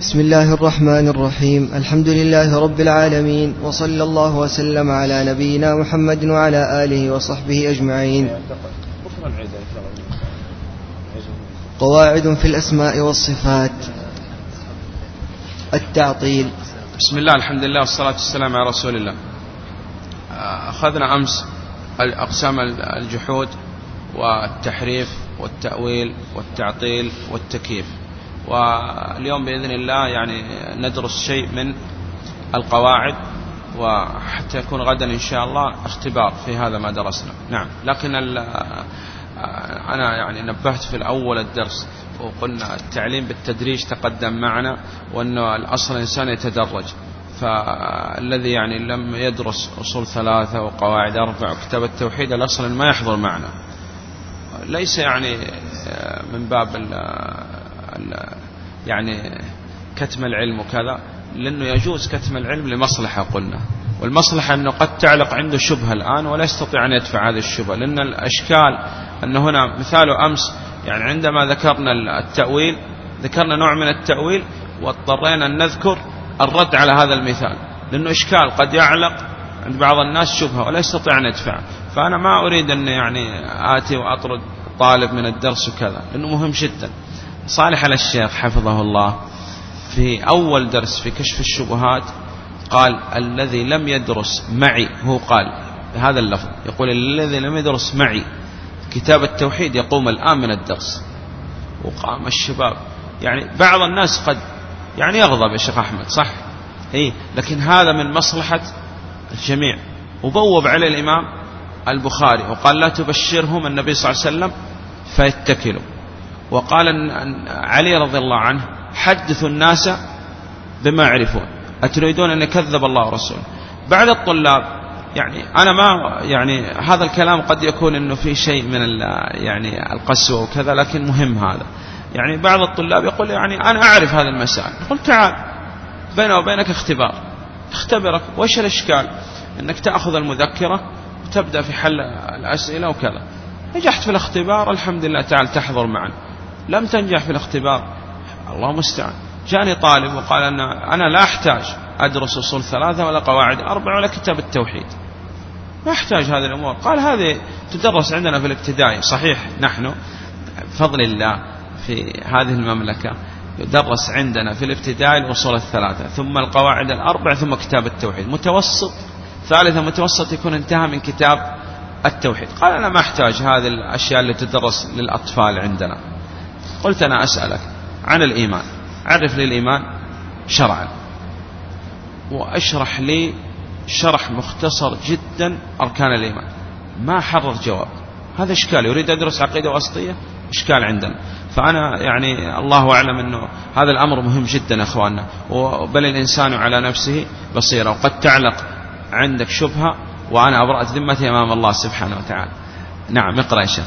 بسم الله الرحمن الرحيم. الحمد لله رب العالمين وصلى الله وسلم على نبينا محمد وعلى آله وصحبه أجمعين. قواعد في الأسماء والصفات. التعطيل. بسم الله الحمد لله والصلاة والسلام على رسول الله. أخذنا أمس أقسام الجحود والتحريف والتأويل والتعطيل والتكييف. واليوم بإذن الله يعني ندرس شيء من القواعد وحتى يكون غدا إن شاء الله اختبار في هذا ما درسنا. نعم. لكن أنا يعني نبهت في الأول الدرس وقلنا التعليم بالتدريج تقدم معنا وأنه الأصل الإنسان يتدرج. فالذي يعني لم يدرس أصول ثلاثة وقواعد أربع وكتاب التوحيد الأصل ما يحضر معنا. ليس يعني من باب يعني كتم العلم وكذا لأنه يجوز كتم العلم لمصلحة قلنا. والمصلحة أنه قد تعلق عنده شبهة الآن ولا يستطيع أن يدفع هذه الشبهة. لأن الأشكال أن هنا مثال أمس يعني عندما ذكرنا التأويل ذكرنا نوع من التأويل واضطرينا أن نذكر الرد على هذا المثال. لأنه إشكال قد يعلق عند بعض الناس شبهة ولا يستطيع أن يدفع. فأنا ما أريد أن يعني آتي وأطرد طالب من الدرس وكذا لأنه مهم جدا. صالح على الشيخ حفظه الله في أول درس في كشف الشبهات قال الذي لم يدرس معي هو قال هذا اللفظ يقول الذي لم يدرس معي كتاب التوحيد يقوم الآن من الدرس وقام الشباب يعني بعض الناس قد يعني يغضب يا شيخ أحمد صح؟ إيه لكن هذا من مصلحة الجميع. وبوب عليه الإمام البخاري وقال لا تبشرهم النبي صلى الله عليه وسلم فيتكلوا. وقال علي رضي الله عنه حدثوا الناس بما يعرفون. أتريدون أن يكذب الله ورسوله؟ بعد الطلاب يعني أنا ما يعني هذا الكلام قد يكون أنه في شيء من يعني القسوة وكذا لكن مهم هذا. يعني بعض الطلاب يقول يعني أنا أعرف هذه المسائل. قلت تعال بيني وبينك اختبار. اختبرك؟ وش الإشكال؟ أنك تأخذ المذكرة وتبدأ في حل الأسئلة وكذا. نجحت في الاختبار الحمد لله تعال تحضر معنا. لم تنجح في الاختبار. الله مستعان. جاني طالب وقال أن أنا لا أحتاج أدرس أصول ثلاثة ولا قواعد أربع ولا كتاب التوحيد. ما أحتاج هذه الأمور. قال هذه تدرس عندنا في الابتدائي. صحيح نحن بفضل الله في هذه المملكة يدرس عندنا في الابتدائي الأصول الثلاثة ثم القواعد الأربع ثم كتاب التوحيد. متوسط ثالثا متوسط يكون انتهى من كتاب التوحيد. قال أنا ما أحتاج هذه الأشياء اللي تدرس للأطفال عندنا. قلت أنا أسألك عن الإيمان. عرف لي الإيمان شرعا. وأشرح لي شرح مختصر جدا أركان الإيمان. ما حرر جواب. هذا إشكال. يريد أدرس عقيدة وسطية إشكال عندنا. فأنا يعني الله أعلم أنه هذا الأمر مهم جدا أخواننا. بل الإنسان على نفسه بصيرة وقد تعلق عندك شبهة وأنا أبرأت ذمتي أمام الله سبحانه وتعالى. نعم اقرأ يا شيخ.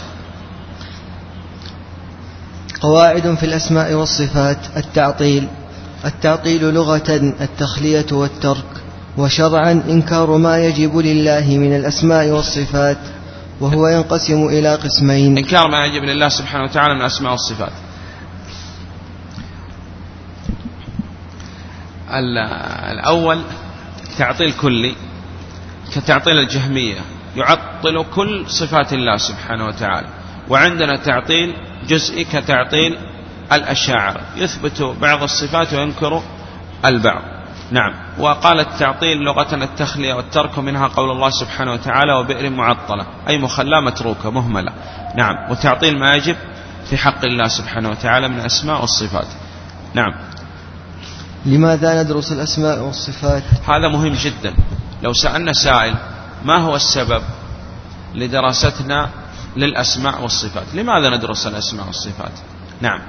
قواعد في الأسماء والصفات التعطيل التعطيل لغة التخلية والترك وشرعا إنكار ما يجب لله من الأسماء والصفات وهو ينقسم إلى قسمين. إنكار ما يجب لله سبحانه وتعالى من الأسماء والصفات. الأول تعطيل كلي كتعطيل الجهمية يعطل كل صفات الله سبحانه وتعالى. وعندنا تعطيل جزئي كتعطيل الأشاعر. يثبت بعض الصفات وينكر البعض. نعم. وقال التعطيل لغة التخلية والترك منها قول الله سبحانه وتعالى وبئر معطلة أي مخلاة متروكة مهملة. نعم. وتعطيل ما يجب في حق الله سبحانه وتعالى من الأسماء والصفات. نعم. لماذا ندرس الأسماء والصفات؟ هذا مهم جدا. لو سألنا سائل ما هو السبب لدراستنا للأسماء والصفات. لماذا ندرس الأسماء والصفات؟ نعم.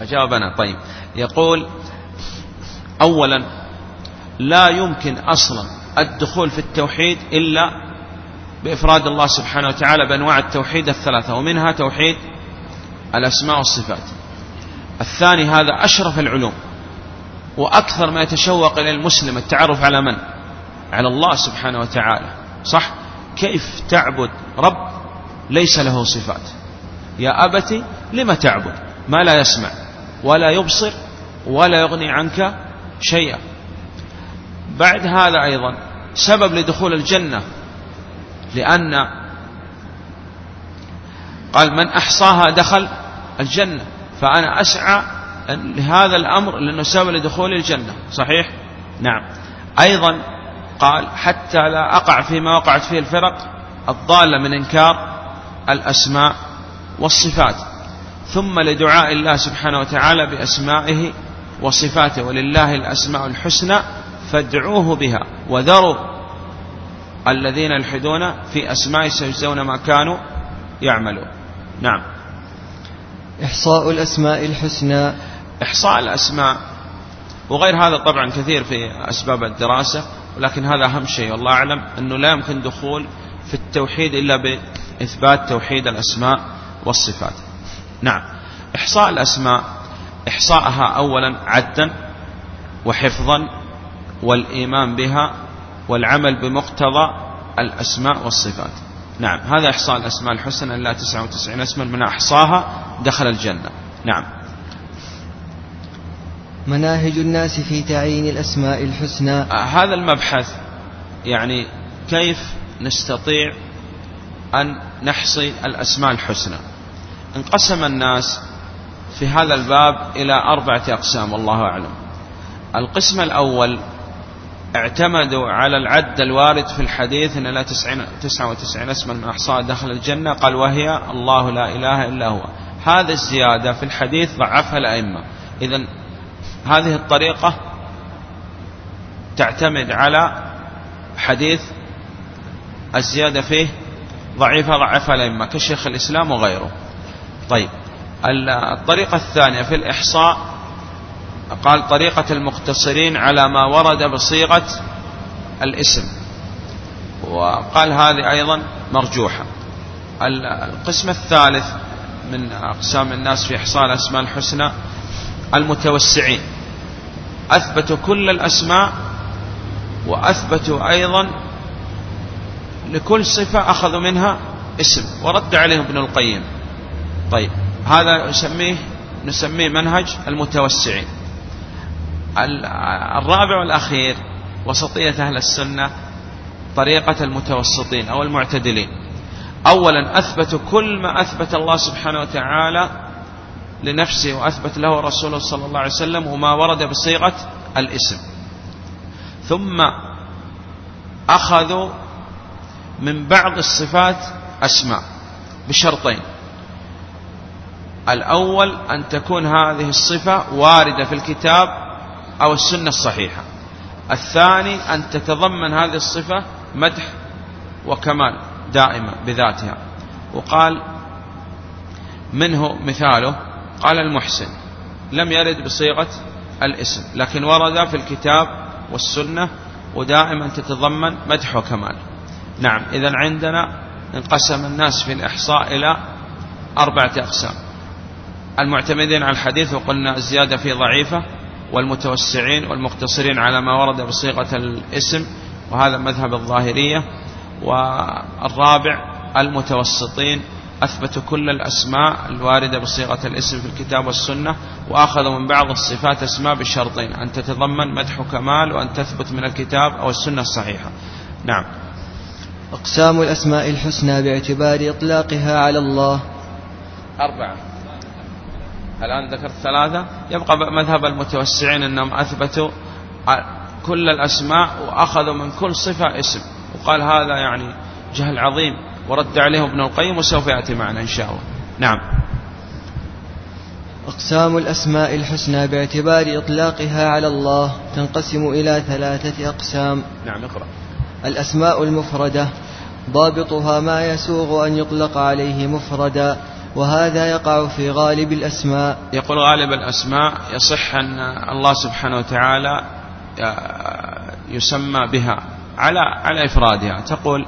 أجاب أنا طيب. يقول أولا لا يمكن أصلا الدخول في التوحيد إلا بإفراد الله سبحانه وتعالى بأنواع التوحيد الثلاثة ومنها توحيد الأسماء والصفات. الثاني هذا أشرف العلوم وأكثر ما يتشوق إلى المسلم التعرف على من؟ على الله سبحانه وتعالى. صح؟ كيف تعبد رب ليس له صفات. يا أبتي لم تعبد؟ ما لا يسمع ولا يبصر ولا يغني عنك شيئا. بعد هذا أيضا سبب لدخول الجنة لأن قال من أحصاها دخل الجنة. فأنا أسعى لهذا الأمر لأنه سبب لدخول الجنة. صحيح؟ نعم. أيضا قال حتى لا أقع فيما وقعت فيه الفرق الضالة من إنكار الأسماء والصفات ثم لدعاء الله سبحانه وتعالى بأسمائه وصفاته ولله الأسماء الحسنى فادعوه بها وذروا الذين يلحدون في أسماء سيجزون ما كانوا يعملون. نعم. إحصاء الأسماء الحسنى. إحصاء الأسماء وغير هذا طبعا كثير في أسباب الدراسة ولكن هذا أهم شيء والله أعلم أنه لا يمكن دخول في التوحيد إلا بإثبات توحيد الأسماء والصفات. نعم. إحصاء الأسماء إحصاءها أولا عدا وحفظا والإيمان بها والعمل بمقتضى الأسماء والصفات. نعم. هذا إحصاء الأسماء الحسنى إلا 99 اسما من أحصاها دخل الجنة. نعم. مناهج الناس في تعيين الأسماء الحسنى. آه، هذا المبحث يعني كيف نستطيع أن نحصي الأسماء الحسنى. انقسم الناس في هذا الباب إلى أربعة أقسام والله أعلم. القسم الأول اعتمدوا على العد الوارد في الحديث أن لا تسعة وتسعين اسما من أحصاء دخل الجنة. قال وهي الله لا إله إلا هو. هذا الزيادة في الحديث ضعفها الأئمة. إذا هذه الطريقة تعتمد على حديث الزيادة فيه ضعيفة ضعفها الأئمة كشيخ الإسلام وغيره. طيب الطريقة الثانية في الإحصاء قال طريقة المقتصرين على ما ورد بصيغة الاسم. وقال هذه أيضا مرجوحة. القسم الثالث من أقسام الناس في إحصاء الأسماء الحسنى المتوسعين. أثبتوا كل الأسماء وأثبتوا أيضا لكل صفة أخذوا منها اسم. ورد عليهم ابن القيم. طيب هذا نسميه نسميه منهج المتوسعين. الرابع والأخير وسطية أهل السنة طريقة المتوسطين أو المعتدلين. أولا أثبتوا كل ما أثبت الله سبحانه وتعالى لنفسه وأثبت له رسوله صلى الله عليه وسلم وما ورد بصيغة الاسم. ثم أخذوا من بعض الصفات أسماء بشرطين. الأول أن تكون هذه الصفة واردة في الكتاب أو السنة الصحيحة. الثاني أن تتضمن هذه الصفة مدح وكمال دائما بذاتها. وقال منه مثاله قال المحسن. لم يرد بصيغة الاسم. لكن ورد في الكتاب والسنة ودائما تتضمن مدح وكمال. نعم إذا عندنا انقسم الناس في الإحصاء إلى أربعة أقسام. المعتمدين على الحديث وقلنا الزيادة في ضعيفة والمتوسعين والمقتصرين على ما ورد بصيغة الاسم وهذا مذهب الظاهرية والرابع المتوسطين أثبتوا كل الأسماء الواردة بصيغة الاسم في الكتاب والسنة وأخذوا من بعض الصفات أسماء بشرطين أن تتضمن مدح كمال وأن تثبت من الكتاب أو السنة الصحيحة. نعم. أقسام الأسماء الحسنى باعتبار إطلاقها على الله. أربعة. الآن ذكرت ثلاثة. يبقى مذهب المتوسعين أنهم أثبتوا كل الأسماء وأخذوا من كل صفة اسم. وقال هذا يعني جهل عظيم. ورد عليه ابن القيم وسوف يأتي معنا إن شاء الله. نعم. أقسام الأسماء الحسنى باعتبار إطلاقها على الله تنقسم إلى ثلاثة أقسام. نعم اقرأ. الأسماء المفردة ضابطها ما يسوغ أن يطلق عليه مفردا وهذا يقع في غالب الأسماء. يقول غالب الأسماء يصح أن الله سبحانه وتعالى يسمى بها على على إفرادها. تقول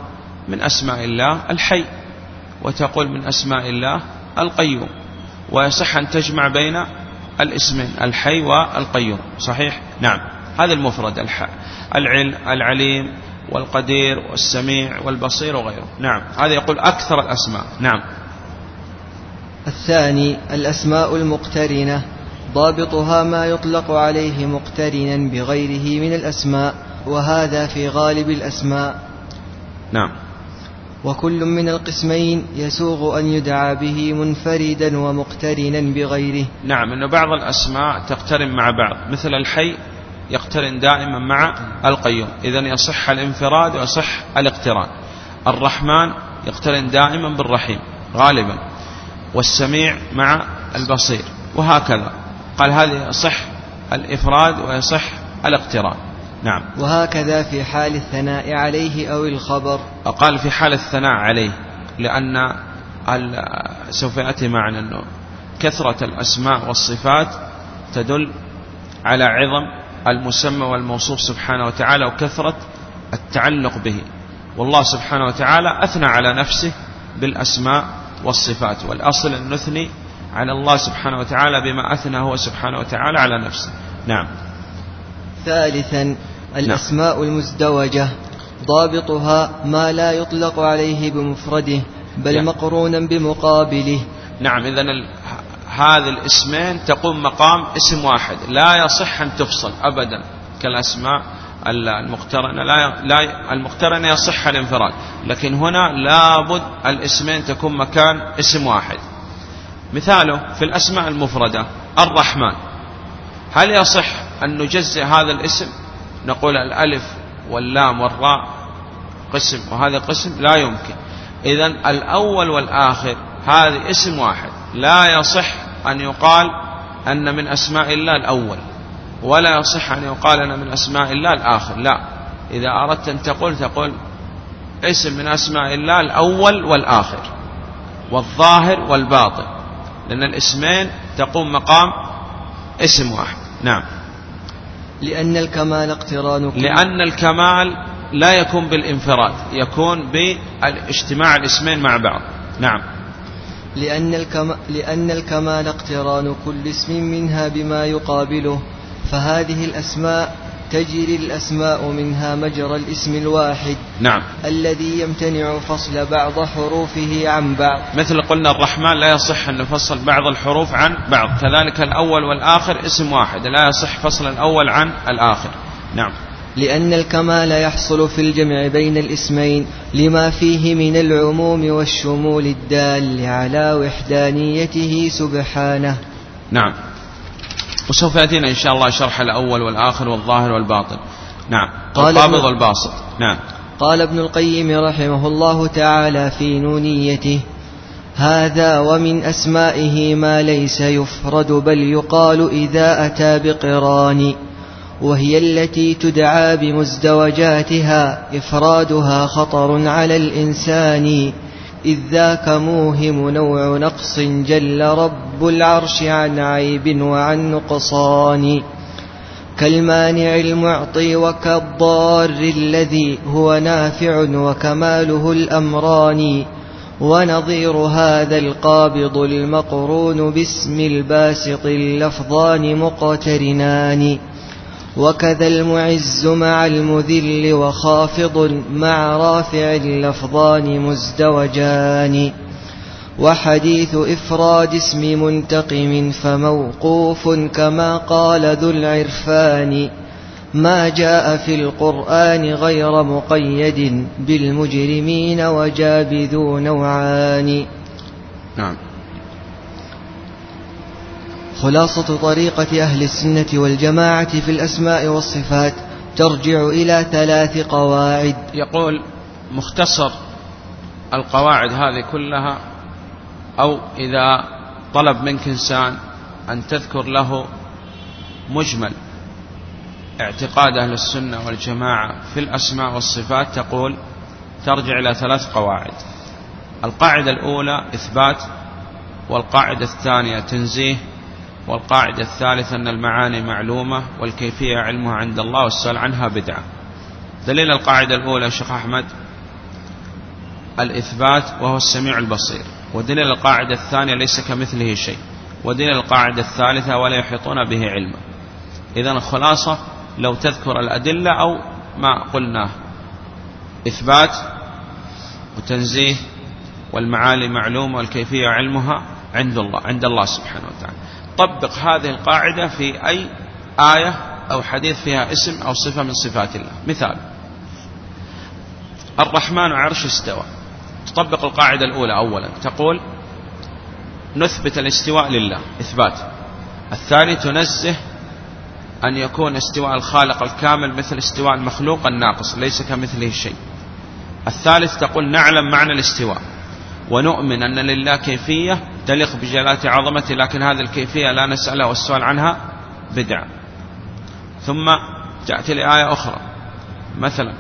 من أسماء الله الحي وتقول من أسماء الله القيوم ويصح أن تجمع بين الاسمين الحي والقيوم صحيح؟ نعم. هذا المفرد العلم العليم والقدير والسميع والبصير وغيره. نعم. هذا يقول أكثر الأسماء. نعم. الثاني الأسماء المقترنة ضابطها ما يطلق عليه مقترنا بغيره من الأسماء وهذا في غالب الأسماء. نعم. وكل من القسمين يسوغ أن يدعى به منفردا ومقترنا بغيره. نعم أن بعض الأسماء تقترن مع بعض. مثل الحي يقترن دائما مع القيوم. إذا يصح الانفراد ويصح الاقتران. الرحمن يقترن دائما بالرحيم غالبا. والسميع مع البصير. وهكذا. قال هذه يصح الإفراد ويصح الاقتران. نعم. وهكذا في حال الثناء عليه أو الخبر. قال في حال الثناء عليه لأن سوف يأتي معنا أنه كثرة الأسماء والصفات تدل على عظم المسمى والموصوف سبحانه وتعالى وكثرة التعلق به. والله سبحانه وتعالى أثنى على نفسه بالأسماء والصفات. والأصل أن نثني على الله سبحانه وتعالى بما أثنى هو سبحانه وتعالى على نفسه. نعم. ثالثا الأسماء نعم. المزدوجة ضابطها ما لا يطلق عليه بمفرده بل نعم. مقرونا بمقابله. نعم إذا هذه الاسمين تقوم مقام اسم واحد. لا يصح أن تفصل أبدا كالأسماء المقترنة. لا, لا المقترنة يصح الانفراد لكن هنا لابد الاسمين تكون مكان اسم واحد. مثاله في الأسماء المفردة الرحمن. هل يصح أن نجزئ هذا الاسم. نقول الألف واللام والراء قسم وهذا قسم لا يمكن. إذا الأول والآخر هذه اسم واحد. لا يصح أن يقال أن من أسماء الله الأول ولا يصح أن يقال أن من أسماء الله الآخر لا. إذا أردت أن تقول تقول اسم من أسماء الله الأول والآخر والظاهر والباطن لأن الاسمين تقوم مقام اسم واحد. نعم. لأن الكمال اقتران كل لأن الكمال لا يكون بالانفراد يكون باجتماع الاسمين مع بعض. نعم. لأن, الكم... لأن الكمال اقتران كل اسم منها بما يقابله فهذه الأسماء تجري الأسماء منها مجرى الاسم الواحد. نعم. الذي يمتنع فصل بعض حروفه عن بعض. مثل قلنا الرحمن لا يصح أن نفصل بعض الحروف عن بعض. كذلك الأول والآخر اسم واحد لا يصح فصل الأول عن الآخر. نعم. لأن الكمال يحصل في الجمع بين الاسمين لما فيه من العموم والشمول الدال على وحدانيته سبحانه. نعم. وسوف يأتينا إن شاء الله شرح الأول والآخر والظاهر والباطن. نعم. قال القابض والباسط. نعم. قال ابن القيم رحمه الله تعالى في نونيته هذا ومن أسمائه ما ليس يفرد بل يقال إذا أتى بقران وهي التي تدعى بمزدوجاتها إفرادها خطر على الإنسان. إذ ذاك موهم نوع نقص جل رب العرش عن عيب وعن نقصان كالمانع المعطي وكالضار الذي هو نافع وكماله الأمران ونظير هذا القابض المقرون باسم الباسط اللفظان مقترنان وكذا المعز مع المذل وخافض مع رافع اللفظان مزدوجان. وحديث إفراد اسم منتقم فموقوف كما قال ذو العرفان. ما جاء في القرآن غير مقيد بالمجرمين وجاب ذو نوعان. نعم. خلاصة طريقة أهل السنة والجماعة في الأسماء والصفات ترجع إلى ثلاث قواعد. يقول مختصر القواعد هذه كلها أو إذا طلب منك إنسان أن تذكر له مجمل. اعتقاد أهل السنة والجماعة في الأسماء والصفات تقول ترجع إلى ثلاث قواعد. القاعدة الأولى إثبات والقاعدة الثانية تنزيه. والقاعدة الثالثة أن المعاني معلومة والكيفية علمها عند الله والسؤال عنها بدعة. دليل القاعدة الأولى شيخ أحمد الإثبات وهو السميع البصير. ودليل القاعدة الثانية ليس كمثله شيء. ودليل القاعدة الثالثة ولا يحيطون به علما إذا الخلاصة لو تذكر الأدلة أو ما قلناه. إثبات وتنزيه والمعالي معلومة والكيفية علمها عند الله عند الله سبحانه وتعالى. طبق هذه القاعدة في أي آية أو حديث فيها اسم أو صفة من صفات الله. مثال. الرحمن عرش استوى. تطبق القاعدة الأولى أولا. تقول نثبت الاستواء لله. إثبات. الثاني تنزه أن يكون استواء الخالق الكامل مثل استواء المخلوق الناقص ليس كمثله شيء. الثالث تقول نعلم معنى الاستواء. ونؤمن أن لله كيفية تليق بجلالة عظمته لكن هذه الكيفية لا نسألها والسؤال عنها بدعة ثم تأتي لآية أخرى. مثلا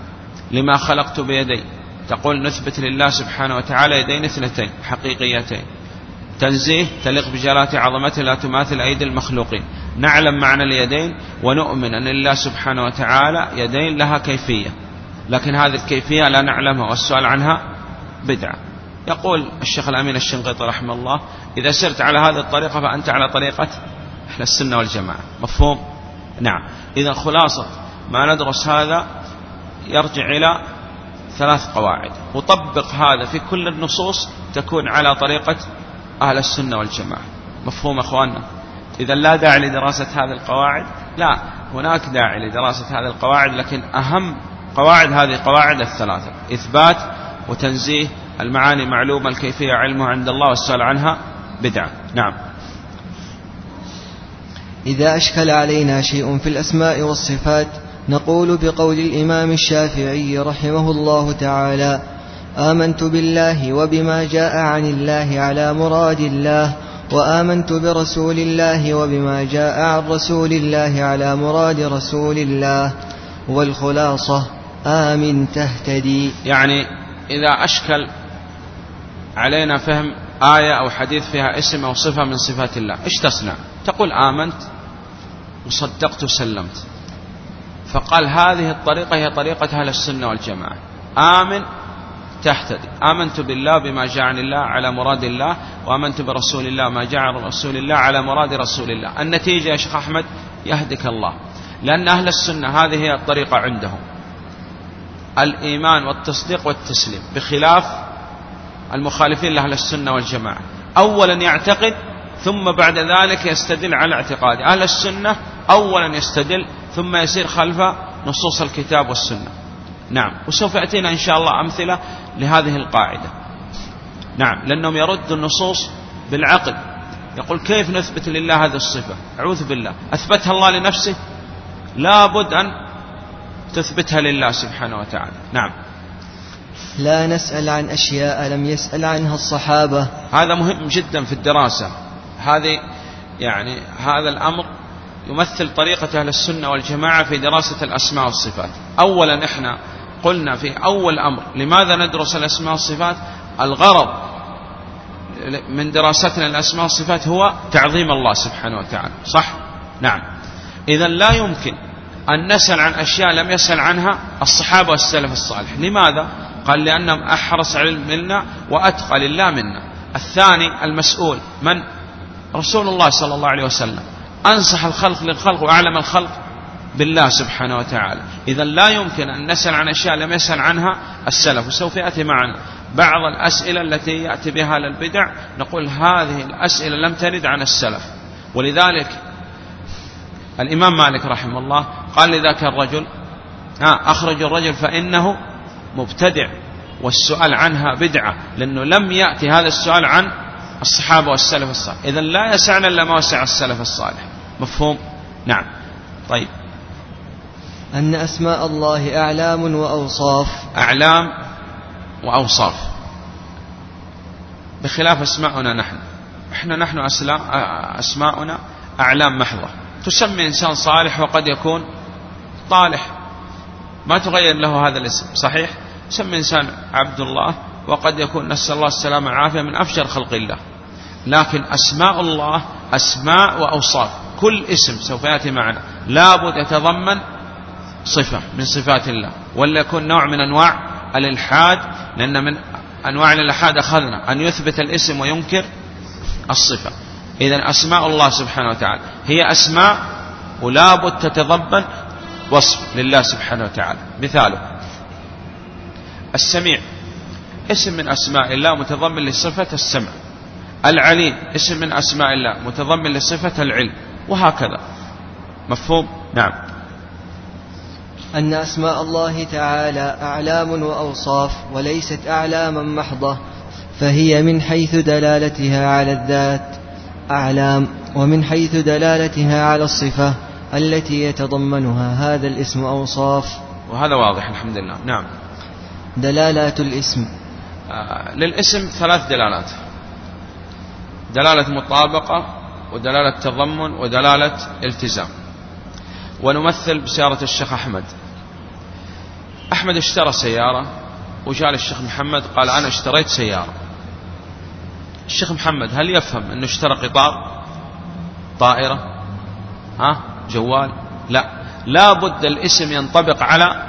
لما خلقت بيدي؟ تقول نثبت لله سبحانه وتعالى يدين اثنتين حقيقيتين. تنزيه تليق بجلالة عظمته لا تماثل أيدي المخلوقين. نعلم معنى اليدين ونؤمن أن لله سبحانه وتعالى يدين لها كيفية. لكن هذه الكيفية لا نعلمها والسؤال عنها بدعة يقول الشيخ الأمين الشنقيطي رحمه الله إذا سرت على هذه الطريقة فأنت على طريقة أهل السنة والجماعة. مفهوم؟ نعم. إذا خلاصة ما ندرس هذا يرجع إلى ثلاث قواعد. وطبق هذا في كل النصوص تكون على طريقة أهل السنة والجماعة. مفهوم أخواننا؟ إذا لا داعي لدراسة هذه القواعد لا هناك داعي لدراسة هذه القواعد لكن أهم قواعد هذه قواعد الثلاثة إثبات وتنزيه المعاني معلومة الكيفية علمها عند الله والسؤال عنها بدعة. نعم. إذا أشكل علينا شيء في الأسماء والصفات نقول بقول الإمام الشافعي رحمه الله تعالى آمنت بالله وبما جاء عن الله على مراد الله وآمنت برسول الله وبما جاء عن رسول الله على مراد رسول الله والخلاصة آمن تهتدي. يعني إذا أشكل علينا فهم آية أو حديث فيها اسم أو صفة من صفات الله. إيش تصنع؟ تقول آمنت وصدقت وسلمت. فقال هذه الطريقة هي طريقة أهل السنة والجماعة. آمن تهتدي. آمنت بالله بما جاء عن الله على مراد الله وآمنت برسول الله ما جاء عن رسول الله على مراد رسول الله. النتيجة يا شيخ أحمد يهدك الله. لأن أهل السنة هذه هي الطريقة عندهم. الإيمان والتصديق والتسليم. بخلاف المخالفين لأهل السنة والجماعة. أولا يعتقد ثم بعد ذلك يستدل على اعتقاده. أهل السنة أولا يستدل ثم يسير خلف نصوص الكتاب والسنة. نعم. وسوف يأتينا إن شاء الله أمثلة لهذه القاعدة. نعم. لأنهم يردوا النصوص بالعقل. يقول كيف نثبت لله هذه الصفة؟ أعوذ بالله. أثبتها الله لنفسه؟ لابد أن تثبتها لله سبحانه وتعالى. نعم. لا نسأل عن أشياء لم يسأل عنها الصحابة. هذا مهم جدا في الدراسة. هذه يعني هذا الأمر يمثل طريقة أهل السنة والجماعة في دراسة الأسماء والصفات. أولا إحنا قلنا في أول أمر لماذا ندرس الأسماء والصفات؟ الغرض من دراستنا الأسماء والصفات هو تعظيم الله سبحانه وتعالى. صح؟ نعم. إذا لا يمكن أن نسأل عن أشياء لم يسأل عنها الصحابة والسلف الصالح. لماذا؟ قال لأنهم أحرص علم منا وأتقى لله منا. الثاني المسؤول. من؟ رسول الله صلى الله عليه وسلم. أنصح الخلق للخلق وأعلم الخلق بالله سبحانه وتعالى. إذا لا يمكن أن نسأل عن أشياء لم يسأل عنها السلف وسوف يأتي معنا. بعض الأسئلة التي يأتي بها للبدع نقول هذه الأسئلة لم ترد عن السلف. ولذلك الإمام مالك رحمه الله قال لذاك الرجل ها أخرج الرجل فإنه مبتدع والسؤال عنها بدعة لأنه لم يأتي هذا السؤال عن الصحابة والسلف الصالح. إذا لا يسعنا إلا ما وسع السلف الصالح. مفهوم؟ نعم. طيب. أن أسماء الله أعلام وأوصاف. أعلام وأوصاف. بخلاف أسماؤنا نحن. إحنا نحن أسماؤنا أعلام محضة. تسمي إنسان صالح وقد يكون طالح. ما تغير له هذا الاسم صحيح؟ سمي إنسان عبد الله وقد يكون نسأل الله السلامة والعافية من أفجر خلق الله. لكن أسماء الله أسماء وأوصاف كل اسم سوف يأتي معنا. لابد يتضمن صفة من صفات الله ولا يكون نوع من أنواع الإلحاد لأن من أنواع الإلحاد أخذنا أن يثبت الاسم وينكر الصفة. إذا أسماء الله سبحانه وتعالى هي أسماء ولابد تتضمن وصف لله سبحانه وتعالى. مثاله السميع. اسم من أسماء الله متضمن لصفة السمع. العليم اسم من أسماء الله متضمن لصفة العلم. وهكذا. مفهوم؟ نعم. أن أسماء الله تعالى أعلام وأوصاف وليست أعلاما محضة فهي من حيث دلالتها على الذات أعلام ومن حيث دلالتها على الصفة التي يتضمنها. هذا الاسم أوصاف. وهذا واضح الحمد لله. نعم. دلالات الاسم. آه للاسم ثلاث دلالات. دلالة مطابقة ودلالة تضمن ودلالة التزام. ونمثل بسيارة الشيخ أحمد. أحمد اشترى سيارة وجاء للشيخ محمد قال أنا اشتريت سيارة. الشيخ محمد هل يفهم أنه اشترى قطار طائرة؟ ها؟ جوال؟ لا. لابد الاسم ينطبق على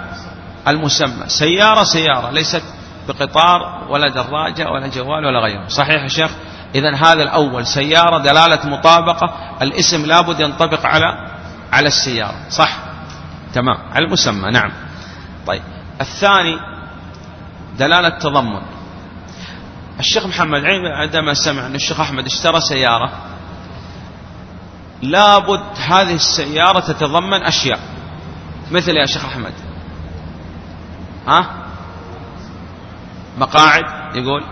المسمى. سيارة سيارة. ليست بقطار ولا دراجة ولا جوال ولا غيره. صحيح يا شيخ؟ إذا هذا الأول. سيارة دلالة مطابقة. الاسم لابد ينطبق على على السيارة. صح؟ تمام. على المسمى. نعم. طيب. الثاني دلالة تضمن. الشيخ محمد عندما سمع أن الشيخ أحمد اشترى سيارة لابد هذه السيارة تتضمن أشياء. مثل يا شيخ أحمد. ها؟ مقاعد يقول.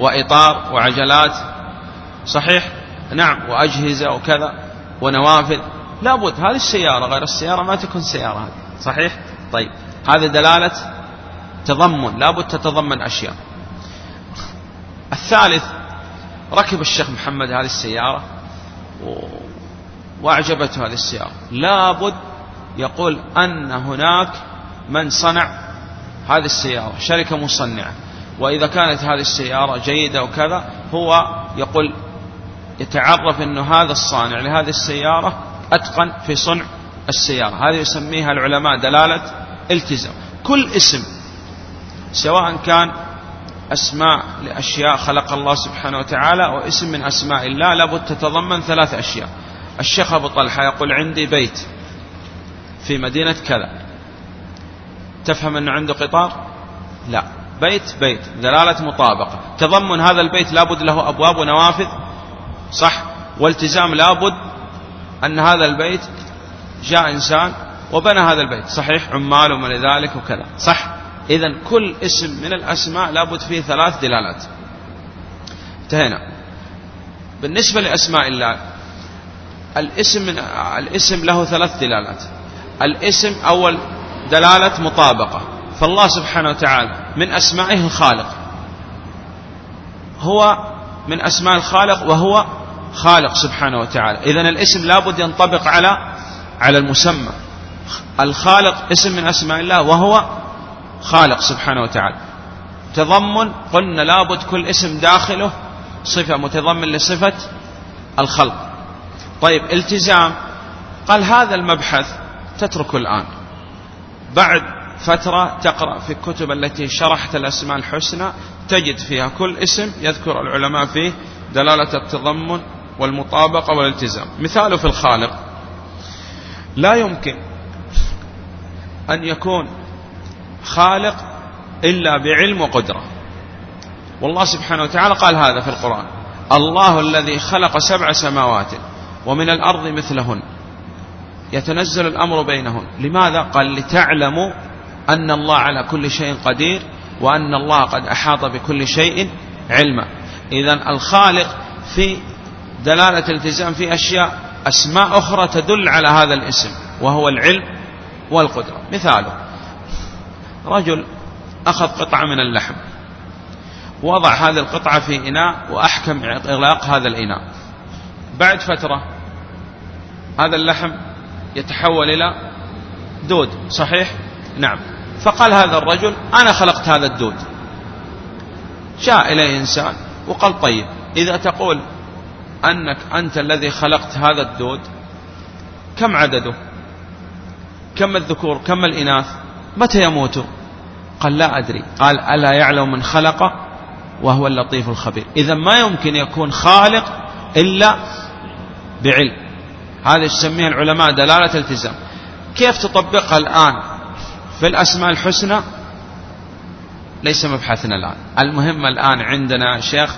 وإطار وعجلات. صحيح؟ نعم. وأجهزة وكذا. ونوافذ. لابد هذه السيارة غير السيارة ما تكون سيارة هذه. صحيح؟ طيب. هذه دلالة تضمن لابد تتضمن أشياء. الثالث ركب الشيخ محمد هذه السيارة وأعجبته هذه السيارة. لابد يقول أن هناك من صنع هذه السيارة شركة مصنعة. وإذا كانت هذه السيارة جيدة وكذا هو يقول يتعرف أنه هذا الصانع لهذه السيارة أتقن في صنع السيارة. هذه يسميها العلماء دلالة التزام. كل اسم سواء كان أسماء لأشياء خلق الله سبحانه وتعالى واسم من أسماء الله لابد تتضمن ثلاث أشياء. الشيخ أبو طلحة يقول عندي بيت في مدينة كذا. تفهم أنه عنده قطار؟ لا. بيت بيت. دلالة مطابقة. تضمن هذا البيت لابد له أبواب ونوافذ؟ صح. والتزام لابد أن هذا البيت جاء إنسان وبنى هذا البيت. صحيح. عمال وما لذلك وكذا. صح. إذا كل اسم من الأسماء لابد فيه ثلاث دلالات. انتهينا. بالنسبة لأسماء الله الاسم من الاسم له ثلاث دلالات. الاسم أول دلالة مطابقة. فالله سبحانه وتعالى من أسمائه الخالق. هو من أسماء الخالق وهو خالق سبحانه وتعالى. إذا الاسم لابد ينطبق على على المسمى. الخالق اسم من أسماء الله وهو خالق سبحانه وتعالى. تضمن قلنا لابد كل اسم داخله صفة متضمن لصفة الخلق. طيب التزام. قال هذا المبحث تتركه الآن. بعد فترة تقرأ في الكتب التي شرحت الأسماء الحسنى تجد فيها كل اسم يذكر العلماء فيه دلالة التضمن والمطابقة والالتزام. مثاله في الخالق. لا يمكن أن يكون خالق إلا بعلم وقدرة. والله سبحانه وتعالى قال هذا في القرآن. الله الذي خلق سبع سماوات ومن الأرض مثلهن. يتنزل الأمر بينهن لماذا؟ قال لتعلموا أن الله على كل شيء قدير وأن الله قد أحاط بكل شيء علما. إذا الخالق في دلالة التزام في أشياء أسماء أخرى تدل على هذا الاسم وهو العلم والقدرة. مثاله رجل أخذ قطعة من اللحم وضع هذه القطعة في إناء وأحكم إغلاق هذا الإناء. بعد فترة هذا اللحم يتحول إلى دود صحيح؟ نعم. فقال هذا الرجل أنا خلقت هذا الدود. جاء إليه إنسان وقال طيب إذا تقول أنك أنت الذي خلقت هذا الدود كم عدده؟ كم الذكور؟ كم الإناث؟ متى يموت؟ قال لا أدري. قال ألا يعلم من خلق؟ وهو اللطيف الخبير. إذا ما يمكن يكون خالق إلا بعلم. هذا يسميه العلماء دلالة التزام. كيف تطبقها الآن في الأسماء الحسنى؟ ليس مبحثنا الآن. المهم الآن عندنا شيخ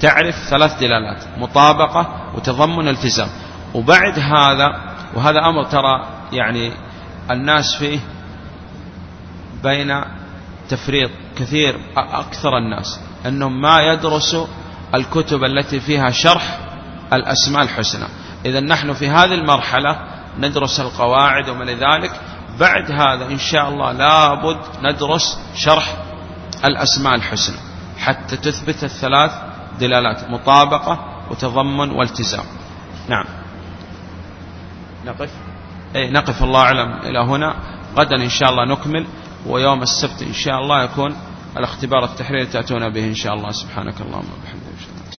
تعرف ثلاث دلالات مطابقة وتضمن التزام. وبعد هذا وهذا أمر ترى يعني الناس فيه بين تفريط كثير أكثر الناس أنهم ما يدرسوا الكتب التي فيها شرح الأسماء الحسنى. إذا نحن في هذه المرحلة ندرس القواعد وما ذلك بعد هذا إن شاء الله لابد ندرس شرح الأسماء الحسنى حتى تثبت الثلاث دلالات مطابقة وتضمن والتزام. نعم. نقف؟ أي نقف الله أعلم. إلى هنا. غدا إن شاء الله نكمل ويوم السبت إن شاء الله يكون الاختبار التحريري تأتون به إن شاء الله. سبحانك اللهم وبحمدك.